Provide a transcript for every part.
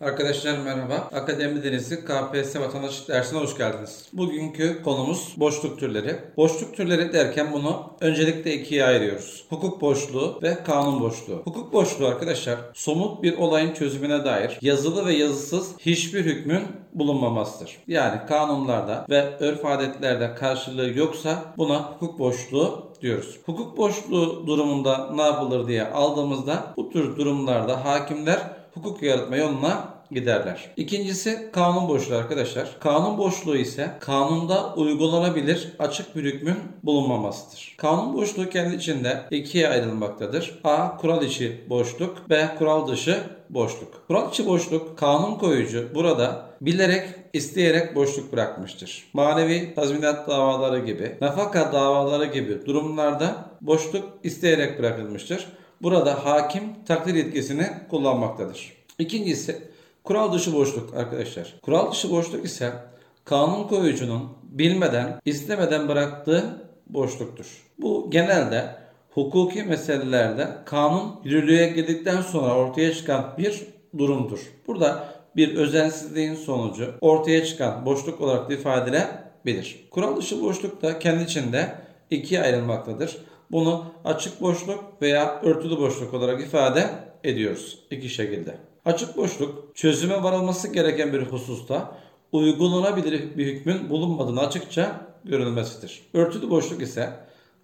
Arkadaşlar merhaba. Akademi Denizi KPSS vatandaşlık dersine hoş geldiniz. Bugünkü konumuz boşluk türleri. Boşluk türleri derken bunu öncelikle ikiye ayırıyoruz. Hukuk boşluğu ve kanun boşluğu. Hukuk boşluğu arkadaşlar somut bir olayın çözümüne dair yazılı ve yazısız hiçbir hükmün bulunmamasıdır. Yani kanunlarda ve örf adetlerde karşılığı yoksa buna hukuk boşluğu diyoruz. Hukuk boşluğu durumunda ne yapılır diye aldığımızda bu tür durumlarda hakimler hukuk yaratma yoluna giderler. İkincisi kanun boşluğu arkadaşlar. Kanun boşluğu ise kanunda uygulanabilir açık bir hükmün bulunmamasıdır. Kanun boşluğu kendi içinde ikiye ayrılmaktadır. A. Kural içi boşluk. B. Kural dışı boşluk. Kural içi boşluk kanun koyucu burada bilerek isteyerek boşluk bırakmıştır. Manevi tazminat davaları gibi, nafaka davaları gibi durumlarda boşluk isteyerek bırakılmıştır. Burada hakim takdir yetkisini kullanmaktadır. İkincisi kural dışı boşluk arkadaşlar. Kural dışı boşluk ise kanun koyucunun bilmeden, istemeden bıraktığı boşluktur. Bu genelde hukuki meselelerde kanun yürürlüğe girdikten sonra ortaya çıkan bir durumdur. Burada bir özensizliğin sonucu ortaya çıkan boşluk olarak ifade edilebilir. Kural dışı boşluk da kendi içinde ikiye ayrılmaktadır. Bunu açık boşluk veya örtülü boşluk olarak ifade ediyoruz iki şekilde. Açık boşluk çözüme varılması gereken bir hususta uygulanabilir bir hükmün bulunmadığını açıkça görülmesidir. Örtülü boşluk ise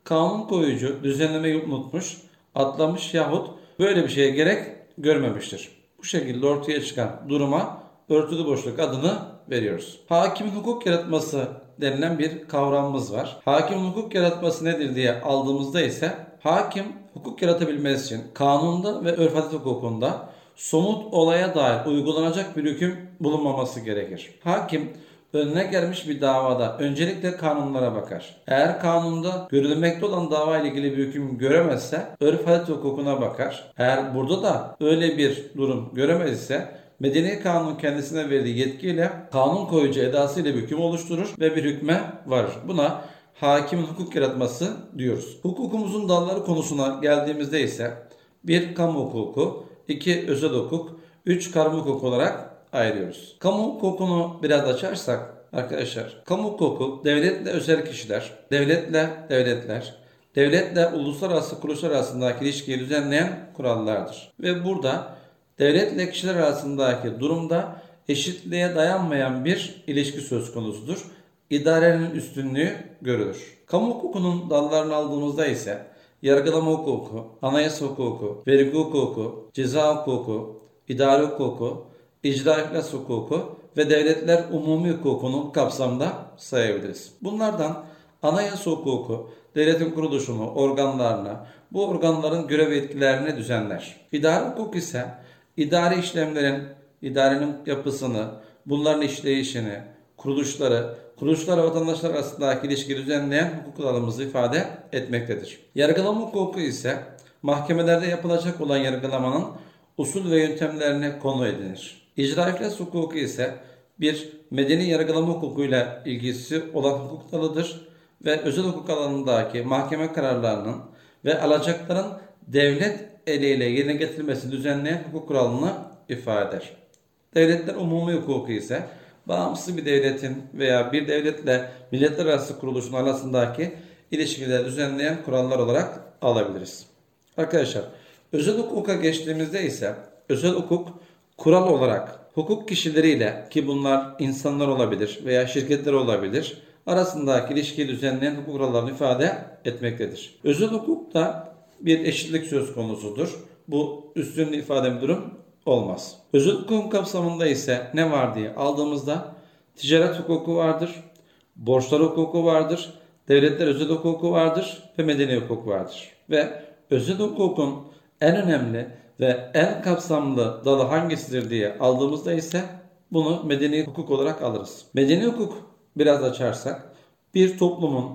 kanun koyucu düzenlemeyi unutmuş, atlamış yahut böyle bir şeye gerek görmemiştir. Bu şekilde ortaya çıkan duruma örtülü boşluk adını veriyoruz. Hakimin hukuk yaratması denilen bir kavramımız var. Hakim hukuk yaratması nedir diye aldığımızda ise hakim hukuk yaratabilmesi için kanunda ve örf hukukunda somut olaya dair uygulanacak bir hüküm bulunmaması gerekir. Hakim önüne gelmiş bir davada öncelikle kanunlara bakar. Eğer kanunda görülmekte olan dava ile ilgili bir hüküm göremezse örf adet hukukuna bakar. Eğer burada da öyle bir durum göremez ise Medeni kanun kendisine verdiği yetkiyle kanun koyucu edasıyla bir hüküm oluşturur ve bir hükme varır. Buna hakimin hukuk yaratması diyoruz. Hukukumuzun dalları konusuna geldiğimizde ise bir kamu hukuku, iki özel hukuk, üç karma hukuk olarak ayırıyoruz. Kamu hukukunu biraz açarsak arkadaşlar, kamu hukuku devletle özel kişiler, devletle devletler, devletle uluslararası kuruluşlar arasındaki ilişkiyi düzenleyen kurallardır. Ve burada devletle kişiler arasındaki durumda eşitliğe dayanmayan bir ilişki söz konusudur. İdarenin üstünlüğü görülür. Kamu hukukunun dallarını aldığımızda ise yargılama hukuku, anayasa hukuku, vergi hukuku, ceza hukuku, idare hukuku, icra iflas hukuku ve devletler umumi hukukunu kapsamda sayabiliriz. Bunlardan anayasa hukuku devletin kuruluşunu, organlarını, bu organların görev etkilerini düzenler. İdare hukuk ise idari işlemlerin, idarenin yapısını, bunların işleyişini, kuruluşları, kuruluşlar vatandaşlar arasındaki ilişki düzenleyen hukuk kuralımızı ifade etmektedir. Yargılama hukuku ise mahkemelerde yapılacak olan yargılamanın usul ve yöntemlerine konu edinir. İcra iflas hukuku ise bir medeni yargılama hukukuyla ilgisi olan hukuk dalıdır ve özel hukuk alanındaki mahkeme kararlarının ve alacakların devlet eliyle yerine getirilmesini düzenleyen hukuk kuralını ifade eder. Devletler umumi hukuku ise bağımsız bir devletin veya bir devletle milletler arası kuruluşun arasındaki ilişkileri düzenleyen kurallar olarak alabiliriz. Arkadaşlar özel hukuka geçtiğimizde ise özel hukuk kural olarak hukuk kişileriyle ki bunlar insanlar olabilir veya şirketler olabilir arasındaki ilişkiyi düzenleyen hukuk kurallarını ifade etmektedir. Özel hukuk da bir eşitlik söz konusudur. Bu üstünlüğü ifade bir durum olmaz. Özel hukuk kapsamında ise ne var diye aldığımızda ticaret hukuku vardır, borçlar hukuku vardır, devletler özel hukuku vardır ve medeni hukuk vardır. Ve özel hukukun en önemli ve en kapsamlı dalı hangisidir diye aldığımızda ise bunu medeni hukuk olarak alırız. Medeni hukuk biraz açarsak bir toplumun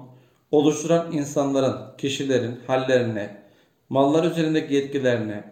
oluşturan insanların, kişilerin hallerine, mallar üzerindeki yetkilerine,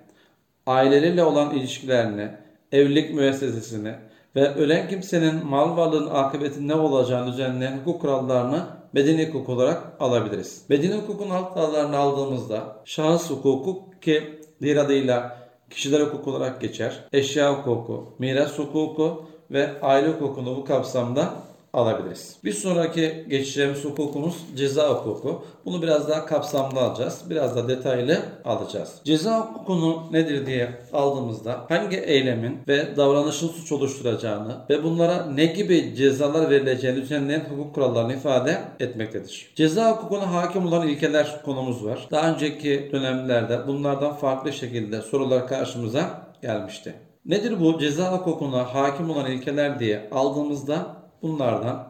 aileleriyle olan ilişkilerine, evlilik müessesesine ve ölen kimsenin mal varlığının akıbeti ne olacağını düzenleyen hukuk kurallarını medeni hukuk olarak alabiliriz. Medeni hukukun alt dallarını aldığımızda şahıs hukuku ki diğer adıyla kişiler hukuku olarak geçer. Eşya hukuku, miras hukuku ve aile hukukunu bu kapsamda alabiliriz. Bir sonraki geçeceğimiz hukukumuz ceza hukuku. Bunu biraz daha kapsamlı alacağız. Biraz da detaylı alacağız. Ceza hukukunu nedir diye aldığımızda hangi eylemin ve davranışın suç oluşturacağını ve bunlara ne gibi cezalar verileceğini düzenleyen hukuk kurallarını ifade etmektedir. Ceza hukukuna hakim olan ilkeler konumuz var. Daha önceki dönemlerde bunlardan farklı şekilde sorular karşımıza gelmişti. Nedir bu ceza hukukuna hakim olan ilkeler diye aldığımızda Bunlardan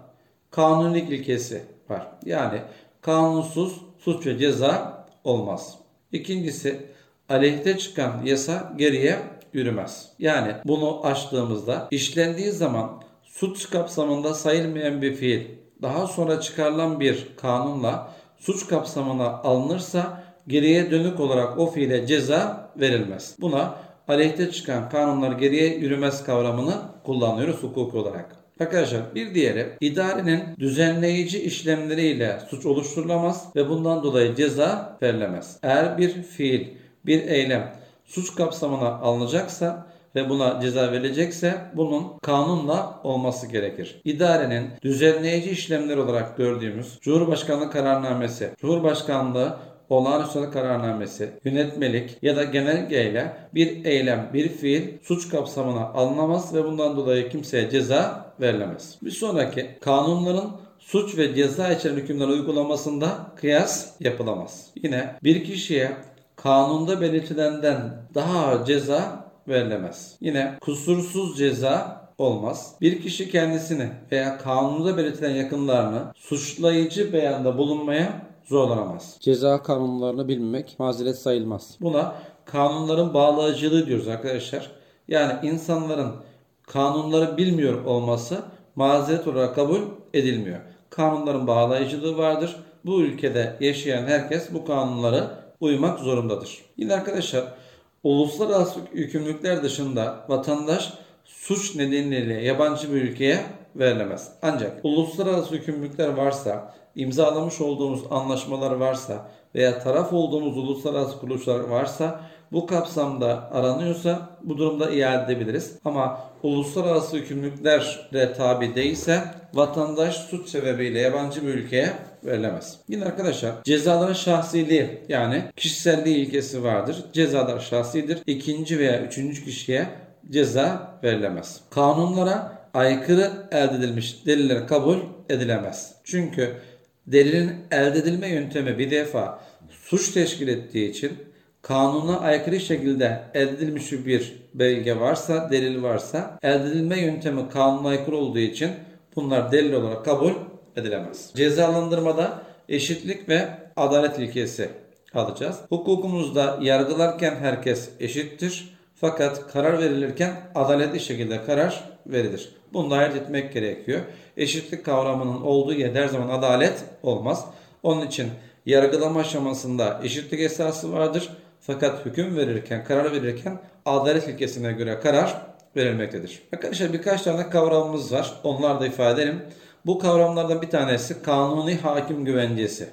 kanunilik ilkesi var. Yani kanunsuz suç ve ceza olmaz. İkincisi aleyhte çıkan yasa geriye yürümez. Yani bunu açtığımızda işlendiği zaman suç kapsamında sayılmayan bir fiil daha sonra çıkarılan bir kanunla suç kapsamına alınırsa geriye dönük olarak o fiile ceza verilmez. Buna aleyhte çıkan kanunlar geriye yürümez kavramını kullanıyoruz hukuk olarak. Arkadaşlar bir diğeri idarenin düzenleyici işlemleriyle suç oluşturulamaz ve bundan dolayı ceza verilemez. Eğer bir fiil, bir eylem suç kapsamına alınacaksa ve buna ceza verilecekse bunun kanunla olması gerekir. İdarenin düzenleyici işlemler olarak gördüğümüz Cumhurbaşkanlığı kararnamesi, Cumhurbaşkanlığı olağanüstü kararnamesi, yönetmelik ya da genelgeyle bir eylem, bir fiil suç kapsamına alınamaz ve bundan dolayı kimseye ceza verilemez. Bir sonraki kanunların suç ve ceza içeren hükümler uygulamasında kıyas yapılamaz. Yine bir kişiye kanunda belirtilenden daha ceza verilemez. Yine kusursuz ceza olmaz. Bir kişi kendisini veya kanunda belirtilen yakınlarını suçlayıcı beyanda bulunmaya zorlanamaz. Ceza kanunlarını bilmemek mazeret sayılmaz. Buna kanunların bağlayıcılığı diyoruz arkadaşlar. Yani insanların kanunları bilmiyor olması mazeret olarak kabul edilmiyor. Kanunların bağlayıcılığı vardır. Bu ülkede yaşayan herkes bu kanunlara uymak zorundadır. Yine arkadaşlar uluslararası yükümlülükler dışında vatandaş suç nedeniyle yabancı bir ülkeye verilemez. Ancak uluslararası yükümlülükler varsa imzalamış olduğumuz anlaşmalar varsa veya taraf olduğumuz uluslararası kuruluşlar varsa bu kapsamda aranıyorsa bu durumda iade edebiliriz. Ama uluslararası hükümlülüklere tabi değilse vatandaş suç sebebiyle yabancı bir ülkeye verilemez. Yine arkadaşlar cezaların şahsiliği yani kişiselliği ilkesi vardır. Cezalar şahsidir. İkinci veya üçüncü kişiye ceza verilemez. Kanunlara aykırı elde edilmiş deliller kabul edilemez. Çünkü delilin elde edilme yöntemi bir defa suç teşkil ettiği için kanuna aykırı şekilde elde edilmiş bir belge varsa, delil varsa elde edilme yöntemi kanuna aykırı olduğu için bunlar delil olarak kabul edilemez. Cezalandırmada eşitlik ve adalet ilkesi alacağız. Hukukumuzda yargılarken herkes eşittir. Fakat karar verilirken adaletli şekilde karar verilir. Bunu da ayırt etmek gerekiyor. Eşitlik kavramının olduğu yerde her zaman adalet olmaz. Onun için yargılama aşamasında eşitlik esası vardır. Fakat hüküm verirken, karar verirken adalet ilkesine göre karar verilmektedir. Arkadaşlar birkaç tane kavramımız var. Onlar da ifade edelim. Bu kavramlardan bir tanesi kanuni hakim güvencesi.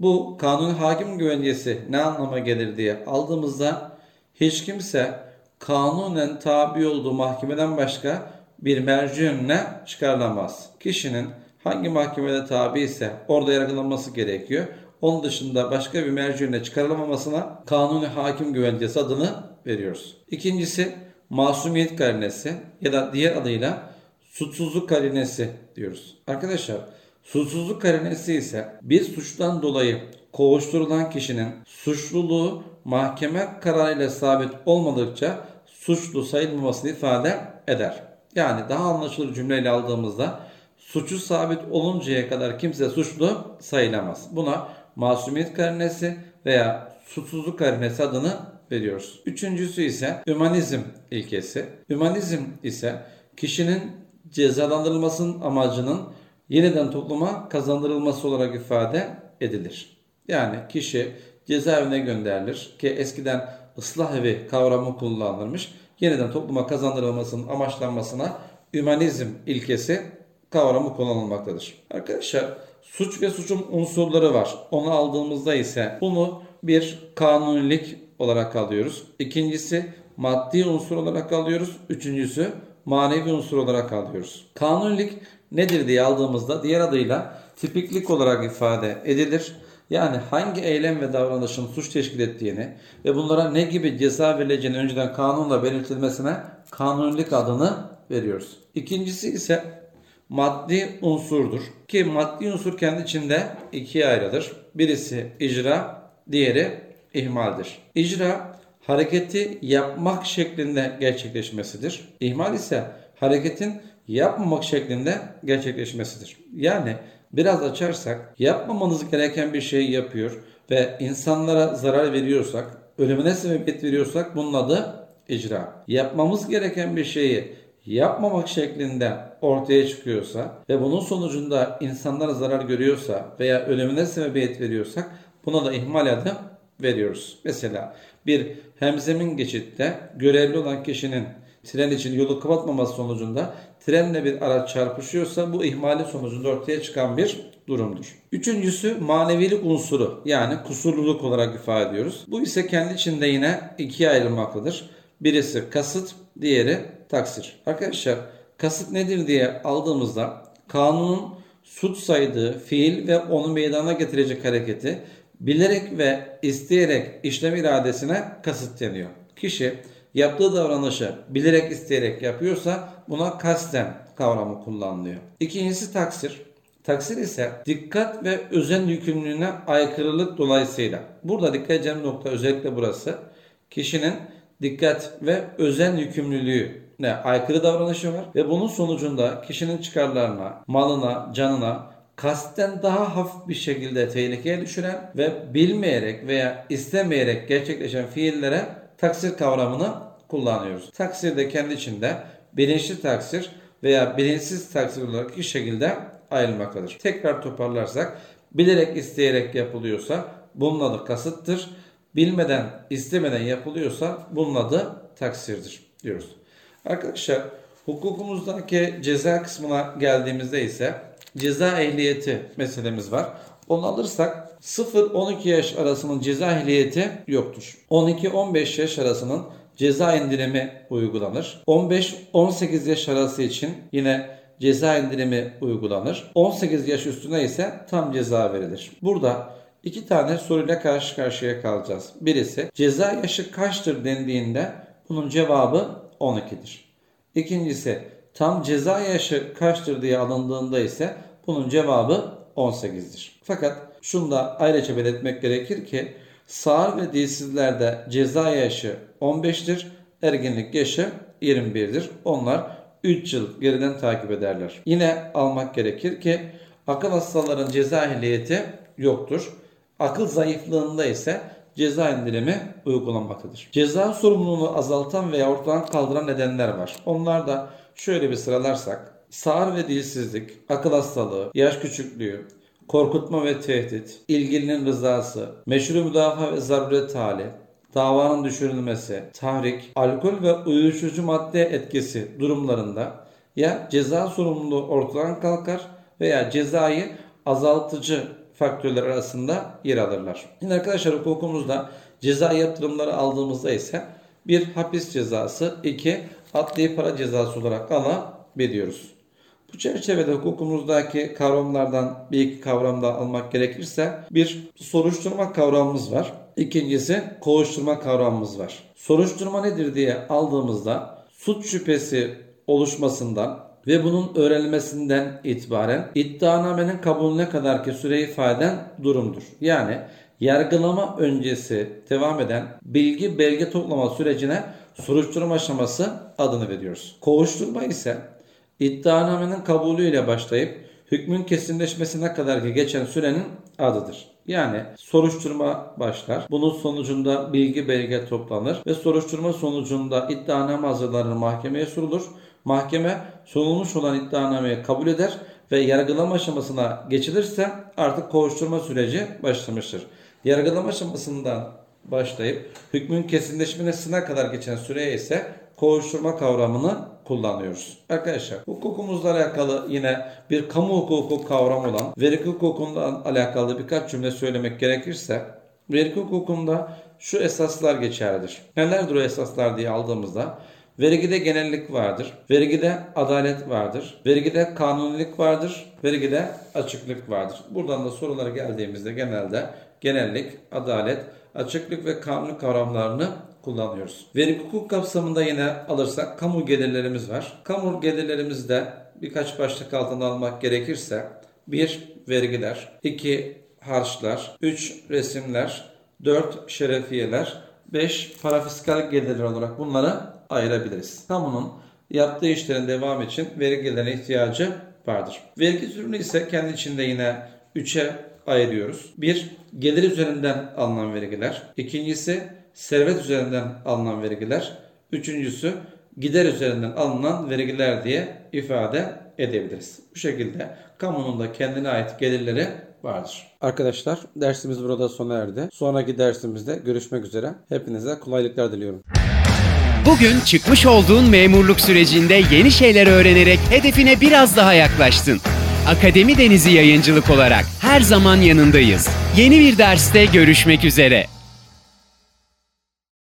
Bu kanuni hakim güvencesi ne anlama gelir diye aldığımızda hiç kimse kanunen tabi olduğu mahkemeden başka bir merci önüne çıkarılamaz. Kişinin hangi mahkemede tabi ise orada yargılanması gerekiyor. Onun dışında başka bir merci önüne çıkarılamamasına kanuni hakim güvencesi adını veriyoruz. İkincisi masumiyet karinesi ya da diğer adıyla suçsuzluk karinesi diyoruz. Arkadaşlar suçsuzluk karinesi ise bir suçtan dolayı kovuşturulan kişinin suçluluğu mahkeme kararıyla sabit olmadıkça suçlu sayılmamasını ifade eder. Yani daha anlaşılır cümleyle aldığımızda suçu sabit oluncaya kadar kimse suçlu sayılamaz. Buna masumiyet karinesi veya suçsuzluk karinesi adını veriyoruz. Üçüncüsü ise ümanizm ilkesi. Ümanizm ise kişinin cezalandırılmasının amacının yeniden topluma kazandırılması olarak ifade edilir. Yani kişi cezaevine gönderilir ki eskiden ıslah evi kavramı kullanılmış. Yeniden topluma kazandırılmasının amaçlanmasına ümanizm ilkesi kavramı kullanılmaktadır. Arkadaşlar suç ve suçun unsurları var. Onu aldığımızda ise bunu bir kanunilik olarak alıyoruz. İkincisi maddi unsur olarak alıyoruz. Üçüncüsü manevi unsur olarak alıyoruz. Kanunilik nedir diye aldığımızda diğer adıyla tipiklik olarak ifade edilir. Yani hangi eylem ve davranışın suç teşkil ettiğini ve bunlara ne gibi ceza verileceğini önceden kanunla belirtilmesine kanunilik adını veriyoruz. İkincisi ise maddi unsurdur. Ki maddi unsur kendi içinde ikiye ayrılır. Birisi icra, diğeri ihmaldir. İcra hareketi yapmak şeklinde gerçekleşmesidir. İhmal ise hareketin yapmamak şeklinde gerçekleşmesidir. Yani biraz açarsak yapmamanız gereken bir şeyi yapıyor ve insanlara zarar veriyorsak, ölümüne sebebiyet veriyorsak bunun adı icra. Yapmamız gereken bir şeyi yapmamak şeklinde ortaya çıkıyorsa ve bunun sonucunda insanlara zarar görüyorsa veya ölümüne sebebiyet veriyorsak buna da ihmal adı veriyoruz. Mesela bir hemzemin geçitte görevli olan kişinin tren için yolu kapatmaması sonucunda trenle bir araç çarpışıyorsa bu ihmali sonucunda ortaya çıkan bir durumdur. Üçüncüsü manevilik unsuru yani kusurluluk olarak ifade ediyoruz. Bu ise kendi içinde yine ikiye ayrılmaktadır. Birisi kasıt, diğeri taksir. Arkadaşlar kasıt nedir diye aldığımızda kanunun suç saydığı fiil ve onu meydana getirecek hareketi bilerek ve isteyerek işlem iradesine kasıt deniyor. Kişi yaptığı davranışı bilerek isteyerek yapıyorsa buna kasten kavramı kullanılıyor. İkincisi taksir. Taksir ise dikkat ve özen yükümlülüğüne aykırılık dolayısıyla. Burada dikkat edeceğim nokta özellikle burası. Kişinin dikkat ve özen yükümlülüğüne aykırı davranışı var ve bunun sonucunda kişinin çıkarlarına, malına, canına kasten daha hafif bir şekilde tehlikeye düşüren ve bilmeyerek veya istemeyerek gerçekleşen fiillere taksir kavramını kullanıyoruz. Taksir de kendi içinde bilinçli taksir veya bilinçsiz taksir olarak iki şekilde ayrılmaktadır. Tekrar toparlarsak bilerek isteyerek yapılıyorsa bunun adı kasıttır. Bilmeden istemeden yapılıyorsa bunun adı taksirdir diyoruz. Arkadaşlar hukukumuzdaki ceza kısmına geldiğimizde ise ceza ehliyeti meselemiz var. Onu alırsak 0-12 yaş arasının ceza ehliyeti yoktur. 12-15 yaş arasının ceza indirimi uygulanır. 15-18 yaş arası için yine ceza indirimi uygulanır. 18 yaş üstüne ise tam ceza verilir. Burada iki tane soruyla karşı karşıya kalacağız. Birisi ceza yaşı kaçtır dendiğinde bunun cevabı 12'dir. İkincisi tam ceza yaşı kaçtır diye alındığında ise bunun cevabı 18'dir. Fakat şunu da ayrıca belirtmek gerekir ki sağır ve dilsizlerde ceza yaşı 15'tir, ergenlik yaşı 21'dir. Onlar 3 yıl geriden takip ederler. Yine almak gerekir ki akıl hastaların ceza ehliyeti yoktur. Akıl zayıflığında ise ceza indirimi uygulanmaktadır. Ceza sorumluluğunu azaltan veya ortadan kaldıran nedenler var. Onlar da şöyle bir sıralarsak sağır ve dilsizlik, akıl hastalığı, yaş küçüklüğü, korkutma ve tehdit, ilgilinin rızası, meşru müdafaa ve zaruret hali, davanın düşürülmesi, tahrik, alkol ve uyuşturucu madde etkisi durumlarında ya ceza sorumluluğu ortadan kalkar veya cezayı azaltıcı faktörler arasında yer alırlar. Yine arkadaşlar hukukumuzda ceza yaptırımları aldığımızda ise bir hapis cezası, iki adli para cezası olarak alabiliyoruz. Bu çerçevede hukukumuzdaki kavramlardan bir iki kavram da almak gerekirse bir soruşturma kavramımız var. İkincisi kovuşturma kavramımız var. Soruşturma nedir diye aldığımızda suç şüphesi oluşmasından ve bunun öğrenilmesinden itibaren iddianamenin kabulüne kadar ki süre ifade eden durumdur. Yani yargılama öncesi devam eden bilgi belge toplama sürecine soruşturma aşaması adını veriyoruz. Kovuşturma ise iddianamenin kabulüyle başlayıp hükmün kesinleşmesine kadar ki geçen sürenin adıdır. Yani soruşturma başlar. Bunun sonucunda bilgi belge toplanır ve soruşturma sonucunda iddianame hazırlanır mahkemeye sunulur. Mahkeme sunulmuş olan iddianameyi kabul eder ve yargılama aşamasına geçilirse artık kovuşturma süreci başlamıştır. Yargılama aşamasından başlayıp hükmün kesinleşmesine kadar geçen süreye ise kovuşturma kavramını kullanıyoruz. Arkadaşlar hukukumuzla alakalı yine bir kamu hukuku kavramı olan vergi hukukundan alakalı birkaç cümle söylemek gerekirse vergi hukukunda şu esaslar geçerlidir. Nelerdir o esaslar diye aldığımızda vergide genellik vardır, vergide adalet vardır, vergide kanunilik vardır, vergide açıklık vardır. Buradan da sorulara geldiğimizde genelde genellik, adalet, açıklık ve kanun kavramlarını kullanıyoruz. Vergi hukuk kapsamında yine alırsak kamu gelirlerimiz var. Kamu gelirlerimizde birkaç başlık altına almak gerekirse 1. Vergiler 2. Harçlar 3. Resimler 4. Şerefiyeler 5. Parafiskal gelirler olarak bunları ayırabiliriz. Kamunun yaptığı işlerin devamı için vergilerine ihtiyacı vardır. Vergi türünü ise kendi içinde yine 3'e ayırıyoruz. 1. Gelir üzerinden alınan vergiler. İkincisi servet üzerinden alınan vergiler. Üçüncüsü gider üzerinden alınan vergiler diye ifade edebiliriz. Bu şekilde kamunun da kendine ait gelirleri vardır. Arkadaşlar dersimiz burada sona erdi. Sonraki dersimizde görüşmek üzere. Hepinize kolaylıklar diliyorum. Bugün çıkmış olduğun memurluk sürecinde yeni şeyler öğrenerek hedefine biraz daha yaklaştın. Akademi Denizi Yayıncılık olarak her zaman yanındayız. Yeni bir derste görüşmek üzere.